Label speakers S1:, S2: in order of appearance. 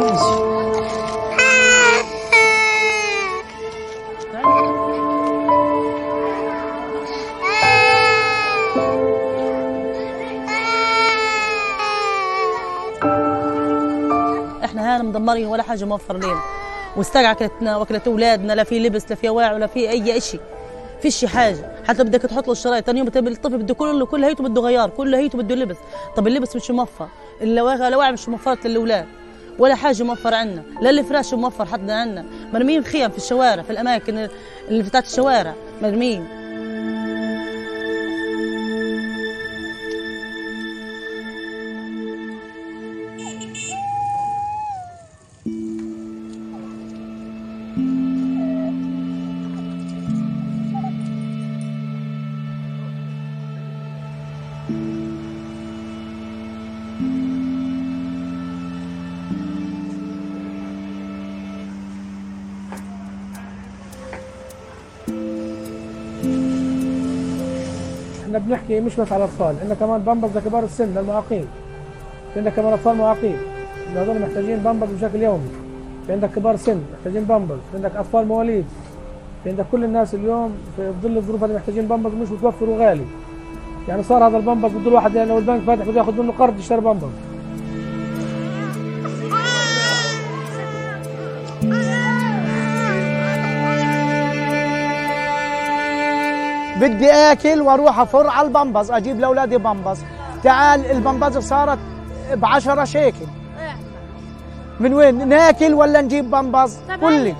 S1: إحنا هان مدمرين ولا حاجة موفر لنا. واستقع اكلتنا واكلت أولادنا لا في لبس لا في واع ولا في أي شيء في حاجة. حتى بدك تحط له الشرايط. ثاني يوم الطفل بده كله كل هيته بده غيار كل هيته بده لبس. طب اللبس مش موفر. الواعي مش موفرة للأولاد. ولا حاجة موفر عنا لا الفراش موفر حتى عنا. مرميين خيام في الشوارع في الأماكن اللي بتاعت الشوارع. مرميين
S2: إحنا بنحكي مش بس على الأطفال عندنا كمان بامبرز لكبار السن للمعاقين. عندك كمان أطفال معاقين. هذول محتاجين بامبرز بشكل يومي. في عندك كبار سن محتاجين بامبرز. في عندك أطفال مواليد. في عندك كل الناس اليوم في ظل الظروف هذه محتاجين بامبرز مش متوفر وغالي. يعني صار هذا البامبرز بده الواحد يعني لو البنك فاتح بده ياخذ منه قرض يشتري بامبرز.
S3: بدي آكل وأروح أفر على البمبز أجيب لأولادي بمبز تعال البمبز صارت ب 10 شيكل من وين؟ ناكل ولا نجيب بمبز قل لي.